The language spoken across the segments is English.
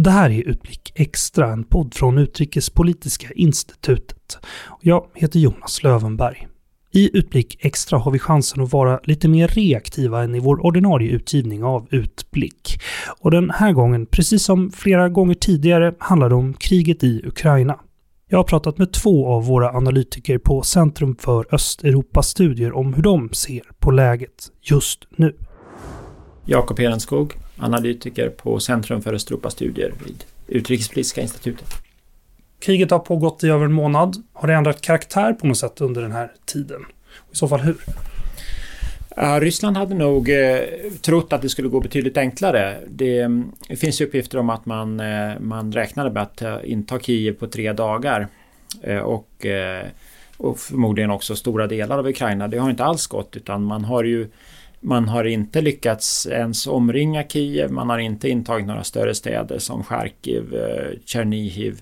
Det här är Utblick Extra, en podd från Utrikespolitiska institutet. Jag heter Jonas Lövenberg. I Utblick Extra har vi chansen att vara lite mer reaktiva än i vår ordinarie utgivning av Utblick. Och den här gången, precis som flera gånger tidigare, handlar det om kriget i Ukraina. Jag har pratat med två av våra analytiker på Centrum för Östeuropastudier om hur de ser på läget just nu. Jakob Hedenskog, analytiker på Centrum för Östeuropastudier vid Utrikespolitiska institutet. Kriget har pågått i över en månad. Har det ändrat karaktär på något sätt under den här tiden? I så fall hur? Ja, Ryssland hade nog eh, trott att det skulle gå betydligt enklare. Det, det finns uppgifter om att man, eh, man räknade med att eh, inta Kiev på tre dagar. Eh, och, eh, och förmodligen också stora delar av Ukraina. Det har inte alls gått utan man har ju man har inte lyckats ens omringa Kiev, man har inte intagit några större städer som Charkiv, eh, Tjernihiv,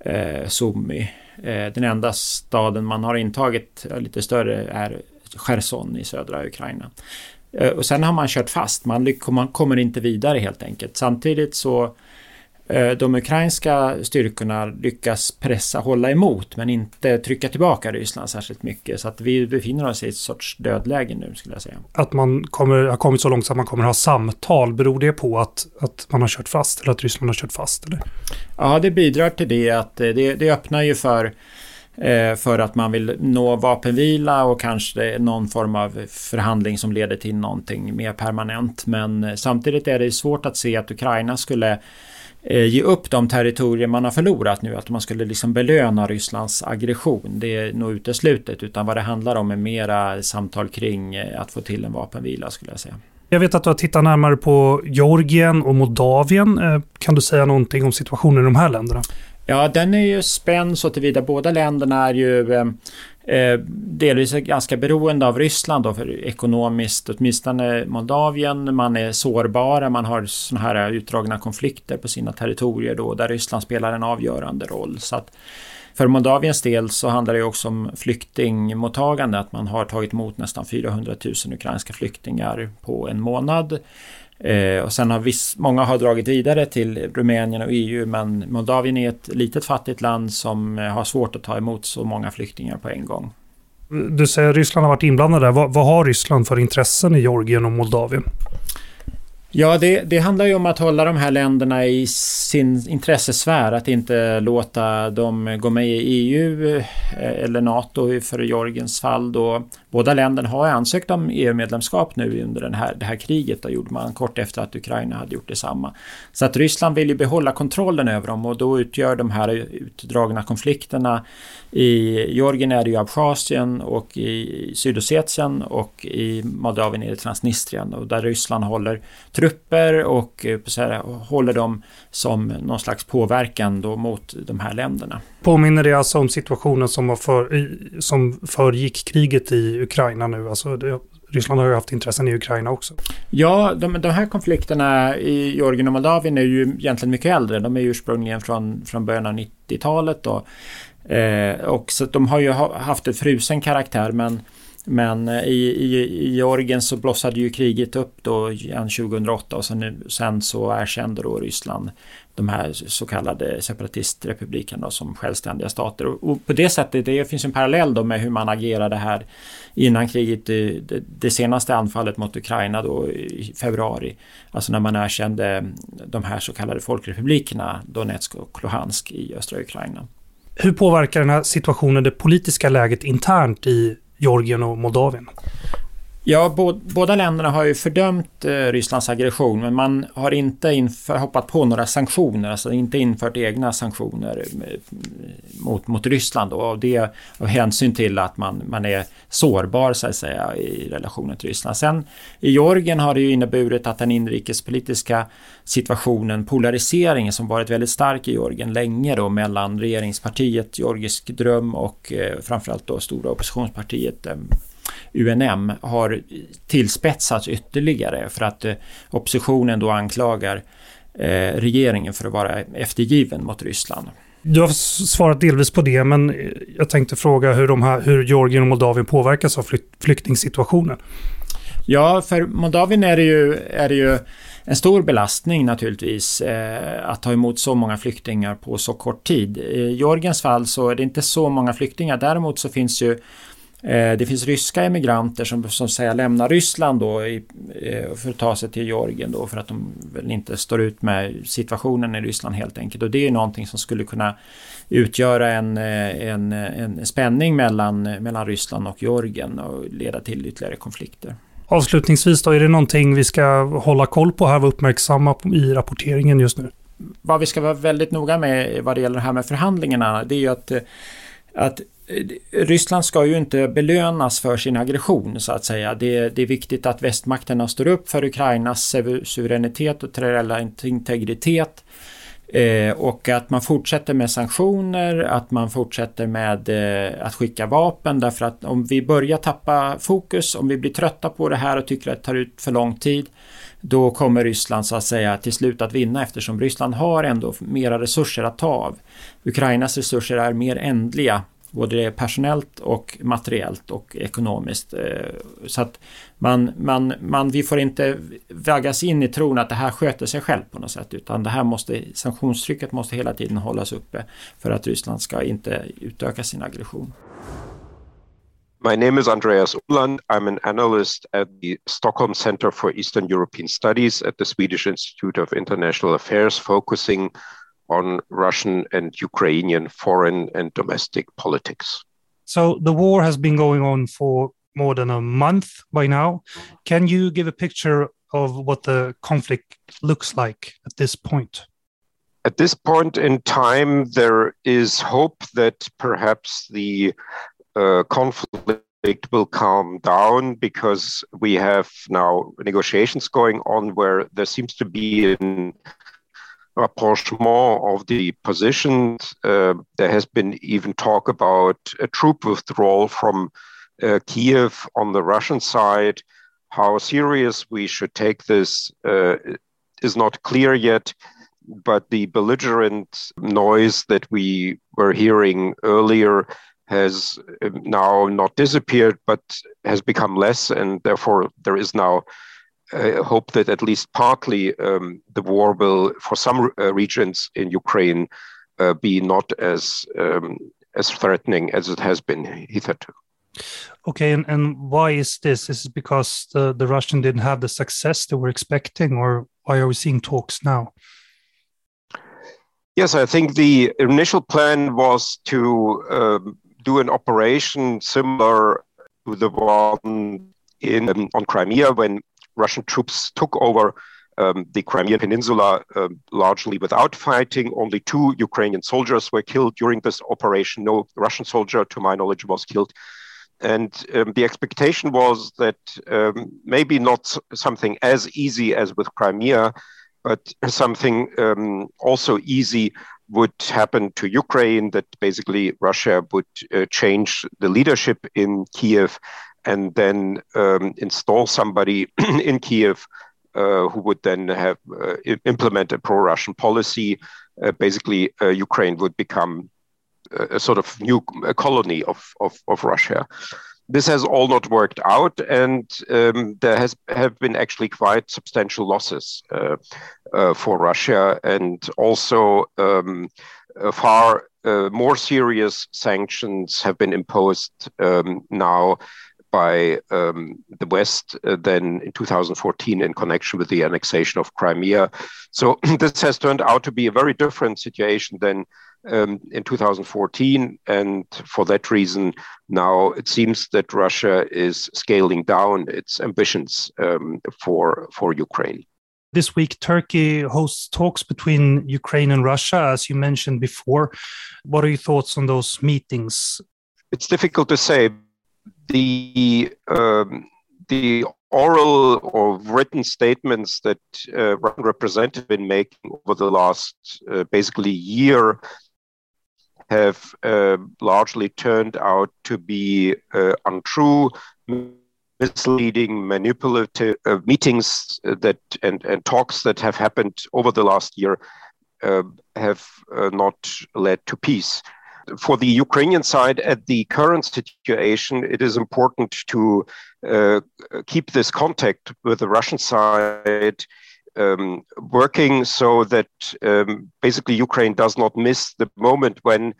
eh, Sumy. Eh, den enda staden man har intagit lite större är Cherson i södra Ukraina. Och sen har man kört fast, man, man kommer inte vidare helt enkelt. Samtidigt så Eh, de ukrainska styrkorna lyckas pressa, hålla emot men inte trycka tillbaka Ryssland särskilt mycket. Så att vi befinner oss i ett sorts dödläge nu skulle jag säga. Att man kommer, har kommit så långt att man kommer ha samtal, beror det på att, att man har kört fast eller att Ryssland har kört fast? Eller? Ja, det bidrar till det att eh, det, det öppnar ju för eh, för att man vill nå vapenvila och kanske någon form av förhandling som leder till någonting mer permanent. Men samtidigt är det svårt att se att Ukraina skulle Eh, ge upp de territorier man har förlorat nu, att man skulle liksom belöna Rysslands aggression. Det är nog uteslutet, utan vad det handlar om är mera samtal kring eh, att få till en vapenvila skulle jag säga. Jag vet att du har tittat närmare på Georgien och Moldavien. Eh, kan du säga någonting om situationen i de här länderna? Ja, den är ju spänd så tillvida. Båda länderna är ju eh, delvis ganska beroende av Ryssland då för ekonomiskt, åtminstone Moldavien. Man är sårbara, man har såna här utdragna konflikter på sina territorier då där Ryssland spelar en avgörande roll. Så att för Moldaviens del så handlar det också om flyktingmottagande, att man har tagit emot nästan 400 000 ukrainska flyktingar på en månad. Eh, och sen har viss, många har dragit vidare till Rumänien och EU men Moldavien är ett litet fattigt land som eh, har svårt att ta emot så många flyktingar på en gång. Du säger att Ryssland har varit inblandad där. Vad, vad har Ryssland för intressen i Georgien och Moldavien? Ja, det, det, handlar ju om att hålla de här länderna i sin intressesfär, att inte låta dem gå med i EU eh, eller NATO för Georgiens fall. Då. Båda länderna har ansökt om EU-medlemskap nu under den här, det här kriget. Det gjorde man kort efter att Ukraina hade gjort detsamma. Så att Ryssland vill ju behålla kontrollen över dem och då utgör de här utdragna konflikterna i Georgien är det ju Abchazien och i Sydossetien och i Moldavien är det Transnistrien och där Ryssland håller trupper och eh, så här, håller dem som någon slags påverkan då mot de här länderna. Påminner det alltså om situationen som, var för, som föregick kriget i Ukraina nu? Alltså det, Ryssland har ju haft intressen i Ukraina också. Ja, de, de här konflikterna i Georgien och Moldavien är ju egentligen mycket äldre. De är ursprungligen från, från början av 90-talet. Eh, och så de har ju haft en frusen karaktär men men eh, i, i, i Georgien så blossade ju kriget upp då 2008 och sen, sen så erkände då Ryssland de här så kallade separatistrepublikerna som självständiga stater. Och, och, på det sättet, det finns en parallell då med hur man agerade här innan kriget, det, det, senaste anfallet mot Ukraina då i februari. Alltså när man erkände de här så kallade folkrepublikerna Donetsk och Luhansk i östra Ukraina. Hur påverkar den här situationen det politiska läget internt i Georgien och Moldavien? Ja, båda länderna har ju fördömt eh, Rysslands aggression men man har inte inför, hoppat på några sanktioner, alltså inte infört egna sanktioner eh, mot, mot Ryssland. Då, och det av hänsyn till att man, man är sårbar så att säga i relationen till Ryssland. Sen i Georgien har det ju inneburit att den inrikespolitiska situationen, polariseringen som varit väldigt stark i Georgien länge då mellan regeringspartiet Georgisk dröm och eh, framförallt då stora oppositionspartiet eh, UNM har tillspetsats ytterligare för att eh, oppositionen då anklagar eh, regeringen för att vara eftergiven mot Ryssland. Du har svarat delvis på det, men jag tänkte fråga hur, de här, hur Georgien och Moldavien påverkas av flykt, flyktingsituationen. Ja, för Moldavien är det ju, är det ju en stor belastning naturligtvis eh, att ta emot så många flyktingar på så kort tid. I Georgiens fall så är det inte så många flyktingar. Däremot så finns ju Eh, det finns ryska emigranter som, som säger lämnar Ryssland då i, eh, för att ta sig till Georgien då för att de väl inte står ut med situationen i Ryssland helt enkelt. Och det är någonting som skulle kunna utgöra en, eh, en, en spänning mellan, mellan Ryssland och Georgien och leda till ytterligare konflikter. Avslutningsvis då, är det någonting vi ska hålla koll på här och uppmärksamma i rapporteringen just nu? Vad vi ska vara väldigt noga med vad det gäller det här med förhandlingarna, det är ju att att Eh, Ryssland ska ju inte belönas för sin aggression så att säga. Det, det, är viktigt att västmakterna står upp för Ukrainas suveränitet och territoriella integritet. Eh, och att man fortsätter med sanktioner, att man fortsätter med eh, att skicka vapen därför att om vi börjar tappa fokus, om vi blir trötta på det här och tycker att det tar ut för lång tid, då kommer Ryssland så att säga till slut att vinna eftersom Ryssland har ändå mera resurser att ta av. Ukrainas resurser är mer ändliga både personellt och materiellt och ekonomiskt. Eh, så att man, man, man, vi får inte vägas in i tron att det här sköter sig själv på något sätt utan det här måste, sanktionstrycket måste hela tiden hållas uppe för att Ryssland ska inte utöka sin aggression. My name is Andreas Uland. I'm an analyst at the Stockholm Center for Eastern European Studies at the Swedish Institute of International Affairs, focusing on Russian and Ukrainian foreign and domestic politics. So the war has been going on for more than a month by now. Can you give a picture of what the conflict looks like at this point? At this point in time, there is hope that perhaps the uh, conflict will calm down because we have now negotiations going on where there seems to be an rapprochement of the positions. Uh, there has been even talk about a troop withdrawal from uh, Kiev on the Russian side. How serious we should take this uh, is not clear yet, but the belligerent noise that we were hearing earlier has um, now not disappeared, but has become less, and therefore there is now I hope that at least partly um, the war will, for some uh, regions in Ukraine, uh, be not as um, as threatening as it has been hitherto. Okay, and, and why is this? Is it because the, the Russian didn't have the success they were expecting, or why are we seeing talks now? Yes, I think the initial plan was to um, do an operation similar to the one in um, on Crimea when Russian troops took over um, the Crimean Peninsula uh, largely without fighting. Only two Ukrainian soldiers were killed during this operation. No Russian soldier, to my knowledge, was killed. And um, the expectation was that um, maybe not something as easy as with Crimea, but something um, also easy would happen to Ukraine, that basically Russia would uh, change the leadership in Kiev and then um, install somebody in Kiev uh, who would then have uh, implement a pro-Russian policy. Uh, basically, uh, Ukraine would become a, a sort of new colony of, of, of, Russia. This has all not worked out, and um, there has have been actually quite substantial losses uh, uh, for Russia, and also um, far more serious sanctions have been imposed um, now by um, the West uh, than in 2014 in connection with the annexation of Crimea. So this has turned out to be a very different situation than um, in 2014. And for that reason, now it seems that Russia is scaling down its ambitions um, for, for Ukraine. This week, Turkey hosts talks between Ukraine and Russia, as you mentioned before. What are your thoughts on those meetings? It's difficult to say the um, the oral or written statements that uh, Russian representatives been making over the last uh, basically year have uh, largely turned out to be uh, untrue, misleading, manipulative uh, meetings that and, and talks that have happened over the last year uh, have not led to peace for the Ukrainian side, at the current situation, it is important to uh, keep this contact with the Russian side um, working so that um, basically Ukraine does not miss the moment when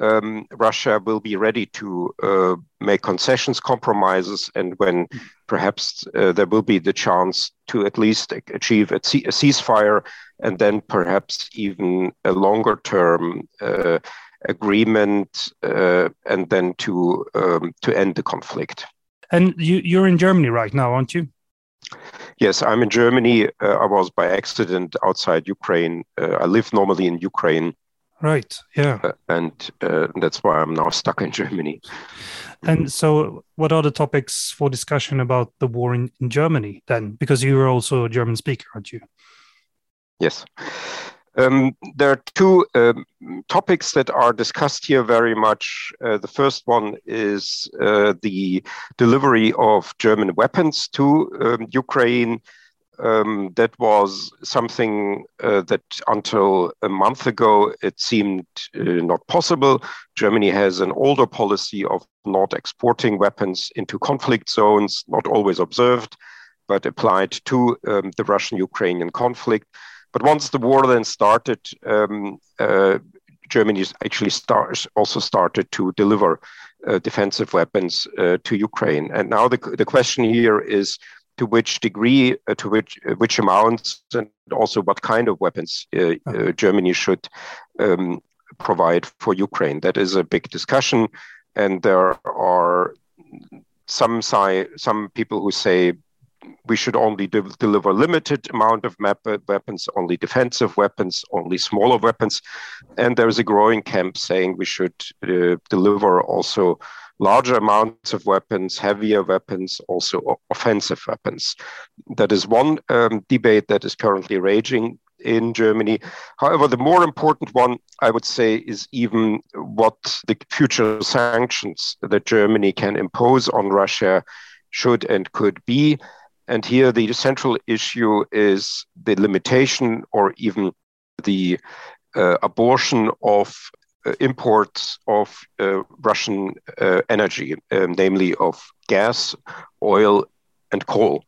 um, Russia will be ready to uh, make concessions, compromises, and when perhaps uh, there will be the chance to at least achieve a, ceasefire and then perhaps even a longer term uh, agreement uh, and then to um, to end the conflict. And you, you're in Germany right now, aren't you? Yes, I'm in Germany. Uh, I was by accident outside Ukraine. Uh, I live normally in Ukraine. Right. Yeah. Uh, and uh, that's why I'm now stuck in Germany. And so, what are the topics for discussion about the war in, in Germany then? Because you are also a German speaker, aren't you? Yes. Um, there are two um, topics that are discussed here very much. Uh, the first one is uh, the delivery of German weapons to um, Ukraine. Um, that was something uh, that until a month ago it seemed uh, not possible. Germany has an older policy of not exporting weapons into conflict zones, not always observed, but applied to um, the Russian Ukrainian conflict. But once the war then started, um, uh, Germany actually start, also started to deliver uh, defensive weapons uh, to Ukraine. And now the, the question here is to which degree, uh, to which uh, which amounts, and also what kind of weapons uh, Germany should um, provide for Ukraine. That is a big discussion, and there are some some people who say we should only de deliver limited amount of map- weapons, only defensive weapons, only smaller weapons. And there is a growing camp saying we should uh, deliver also larger amounts of weapons, heavier weapons, also offensive weapons. That is one um, debate that is currently raging in Germany. However, the more important one, I would say, is even what the future sanctions that Germany can impose on Russia should and could be. And here the central issue is the limitation or even the uh, abortion of uh, imports of uh, Russian uh, energy, um, namely of gas, oil, and coal.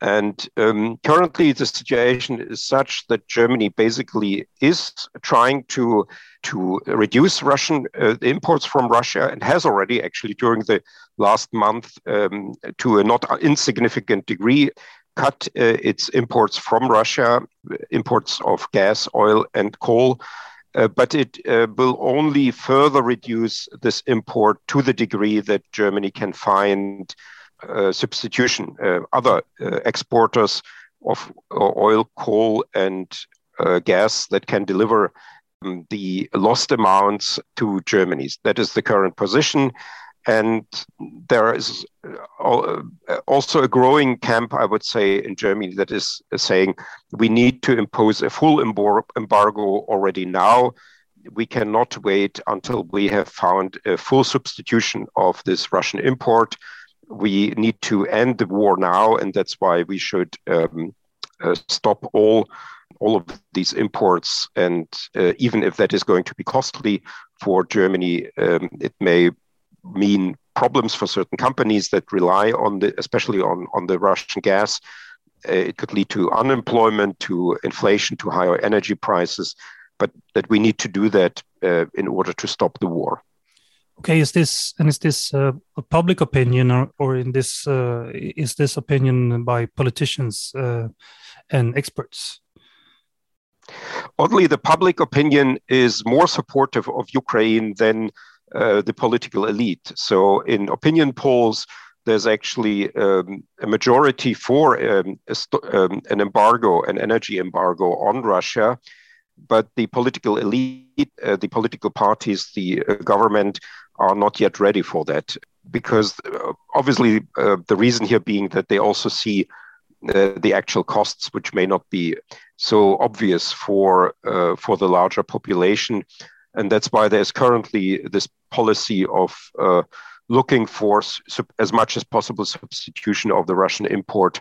And um, currently, the situation is such that Germany basically is trying to to reduce Russian uh, imports from Russia and has already actually during the last month um, to a not insignificant degree cut uh, its imports from Russia, imports of gas, oil, and coal. Uh, but it uh, will only further reduce this import to the degree that Germany can find substitution, uh, other uh, exporters of oil, coal, and gas that can deliver um, the lost amounts to Germany. That is the current position. And there is also a growing camp, I would say, in Germany that is saying we need to impose a full embargo already now. We cannot wait until we have found a full substitution of this Russian import we need to end the war now, and that's why we should um, uh, stop all all of these imports. And uh, even if that is going to be costly for Germany, um, it may mean problems for certain companies that rely on the, especially on on the Russian gas. Uh, it could lead to unemployment, to inflation, to higher energy prices. But that we need to do that uh, in order to stop the war okay is this and is this uh, a public opinion or, or in this uh, is this opinion by politicians uh, and experts? Oddly the public opinion is more supportive of ukraine than uh, the political elite. So in opinion polls there's actually um, a majority for um, a um, an embargo an energy embargo on russia but the political elite, uh, the political parties, the uh, government are not yet ready for that because uh, obviously uh, the reason here being that they also see uh, the actual costs which may not be so obvious for for the larger population. And that's why there's currently this policy of looking for as much as possible substitution of the Russian import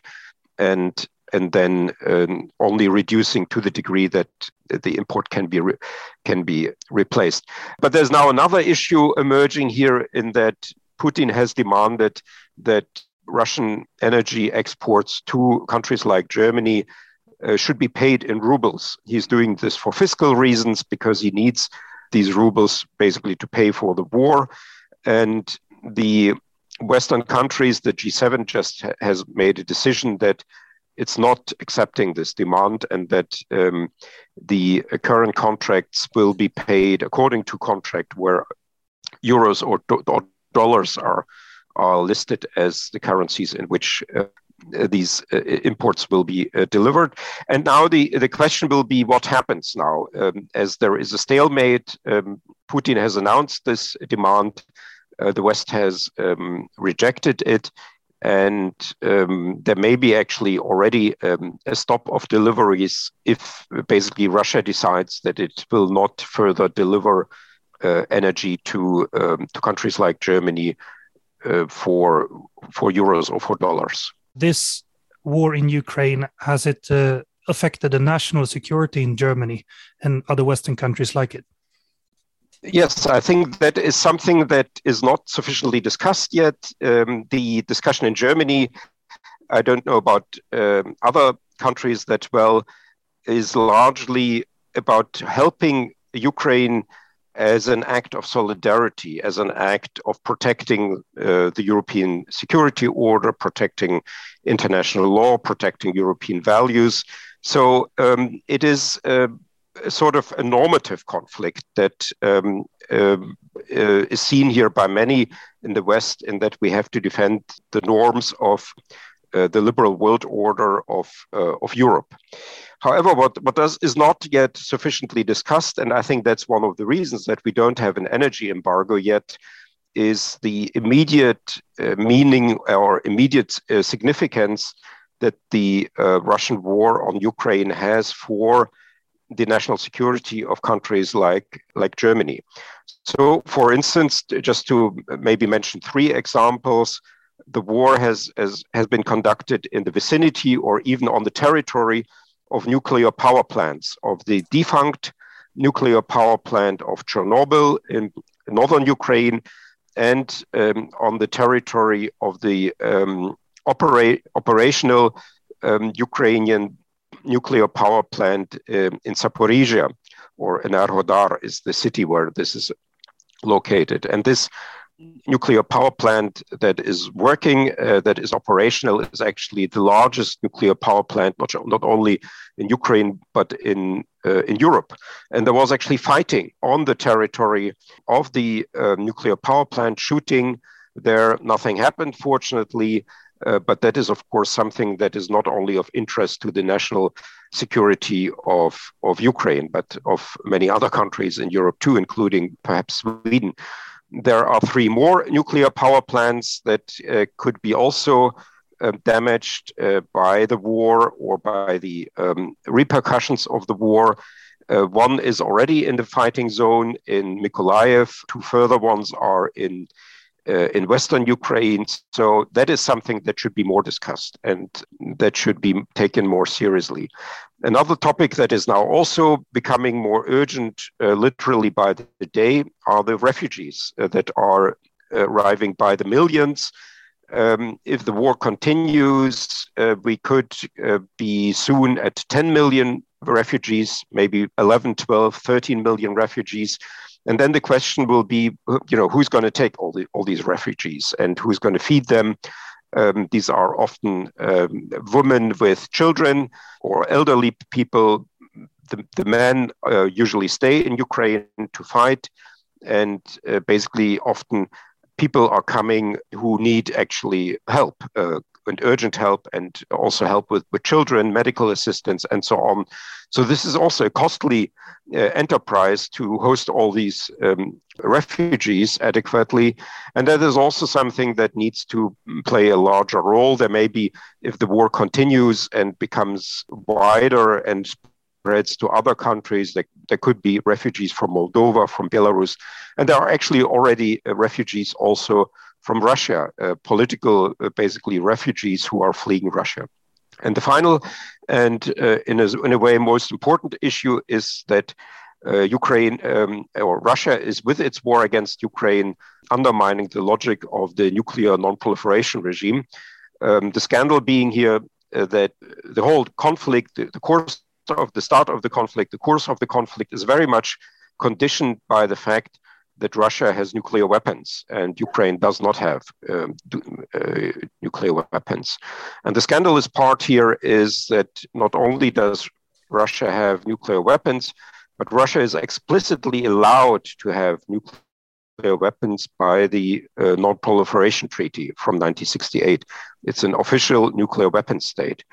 and and then um, only reducing to the degree that the import can be re- can be replaced. But there's now another issue emerging here in that Putin has demanded that Russian energy exports to countries like Germany uh, should be paid in rubles. He's doing this for fiscal reasons because he needs these rubles basically to pay for the war. And the Western countries, the G7 just ha- has made a decision that it's not accepting this demand and that um, the current contracts will be paid according to contract where euros or, do- or dollars are are listed as the currencies in which uh, these uh, imports will be uh, delivered. And now the, the question will be what happens now? Um, as there is a stalemate, um, Putin has announced this demand, uh, the West has um, rejected it. And um, there may be actually already um, a stop of deliveries if basically Russia decides that it will not further deliver uh, energy to um, to countries like Germany uh, for for euros or for dollars. This war in Ukraine has it uh, affected the national security in Germany and other Western countries like it? Yes, I think that is something that is not sufficiently discussed yet. Um, the discussion in Germany, I don't know about um, other countries that well, is largely about helping Ukraine as an act of solidarity, as an act of protecting uh, the European security order, protecting international law, protecting European values. So um, it is uh, sort of a normative conflict that um, um, uh, is seen here by many in the West, in that we have to defend the norms of uh, the liberal world order of, uh, of Europe. However, what, what does, is not yet sufficiently discussed, and I think that's one of the reasons that we don't have an energy embargo yet, is the immediate uh, meaning or immediate uh, significance that the Russian war on Ukraine has for the national security of countries like, like Germany. So, for instance, just to maybe mention three examples, the war has, has, has been conducted in the vicinity or even on the territory of nuclear power plants, of the defunct nuclear power plant of Chernobyl in northern Ukraine, and um, on the territory of the um, opera- operational um, Ukrainian nuclear power plant um, in Zaporizhia, or Enerhodar is the city where this is located. And this nuclear power plant that is working, uh, that is operational, is actually the largest nuclear power plant, not, not only in Ukraine, but in, uh, in Europe. And there was actually fighting on the territory of the uh, nuclear power plant, shooting there. Nothing happened, fortunately. Uh, but that is, of course, something that is not only of interest to the national security of, of Ukraine, but of many other countries in Europe too, including perhaps Sweden there are three more nuclear power plants that uh, could be also uh, damaged uh, by the war or by the um, repercussions of the war. Uh, one is already in the fighting zone in Mykolaiv. Two further ones are in in Western Ukraine. So that is something that should be more discussed and that should be taken more seriously. Another topic that is now also becoming more urgent, uh, literally by the day, are the refugees uh, that are arriving by the millions. Um, if the war continues, uh, we could uh, be soon at 10 million refugees, maybe 11, 12, 13 million refugees. And then the question will be, you know, who's going to take all, the, all these refugees and who's going to feed them? Um, these are often um, women with children or elderly people. The, the men uh, usually stay in Ukraine to fight, and uh, basically, often people are coming who need actually help, uh, and urgent help and also help with, with children, medical assistance, and so on. So this is also a costly uh, enterprise to host all these um, refugees adequately. And that is also something that needs to play a larger role. There may be, if the war continues and becomes wider and spreads to other countries, there, there could be refugees from Moldova, from Belarus. And there are actually already uh, refugees also from Russia, uh, political, uh, basically refugees who are fleeing Russia. And the final, and uh, in, a, in a way most important issue is that uh, Ukraine um, or Russia is with its war against Ukraine undermining the logic of the nuclear non-proliferation regime. Um, the scandal being here uh, that the whole conflict, the, the course of the start of the conflict, the course of the conflict is very much conditioned by the fact that Russia has nuclear weapons and Ukraine does not have um, uh, nuclear weapons. And the scandalous part here is that not only does Russia have nuclear weapons, but Russia is explicitly allowed to have nuclear weapons by the uh, Non Proliferation Treaty from 1968. It's an official nuclear weapons state.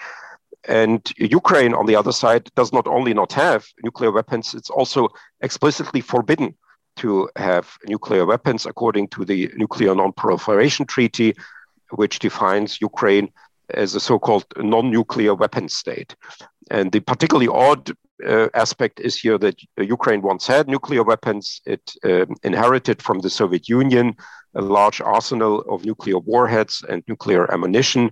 And Ukraine, on the other side, does not only not have nuclear weapons, it's also explicitly forbidden to have nuclear weapons according to the Nuclear Non-Proliferation Treaty, which defines Ukraine as a so-called non-nuclear weapon state. And the particularly odd uh, aspect is here that Ukraine once had nuclear weapons. It uh, inherited from the Soviet Union a large arsenal of nuclear warheads and nuclear ammunition,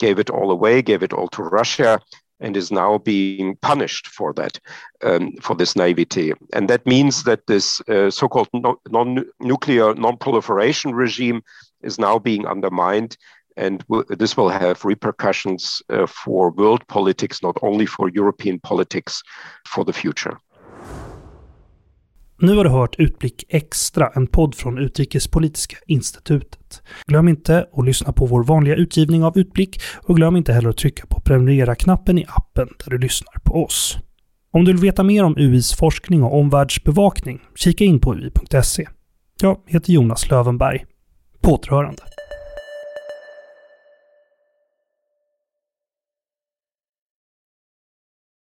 gave it all away, gave it all to Russia, and is now being punished for that, um, for this naivety. And that means that this uh, so called no, non nuclear non proliferation regime is now being undermined. And this will have repercussions uh, for world politics, not only for European politics, for the future. Nu har du hört Utblick Extra, en podd från Utrikespolitiska institutet. Glöm inte att lyssna på vår vanliga utgivning av Utblick och glöm inte heller att trycka på prenumerera-knappen i appen där du lyssnar på oss. Om du vill veta mer om UIs forskning och omvärldsbevakning, kika in på ui.se. Jag heter Jonas Lövenberg. På återhörande.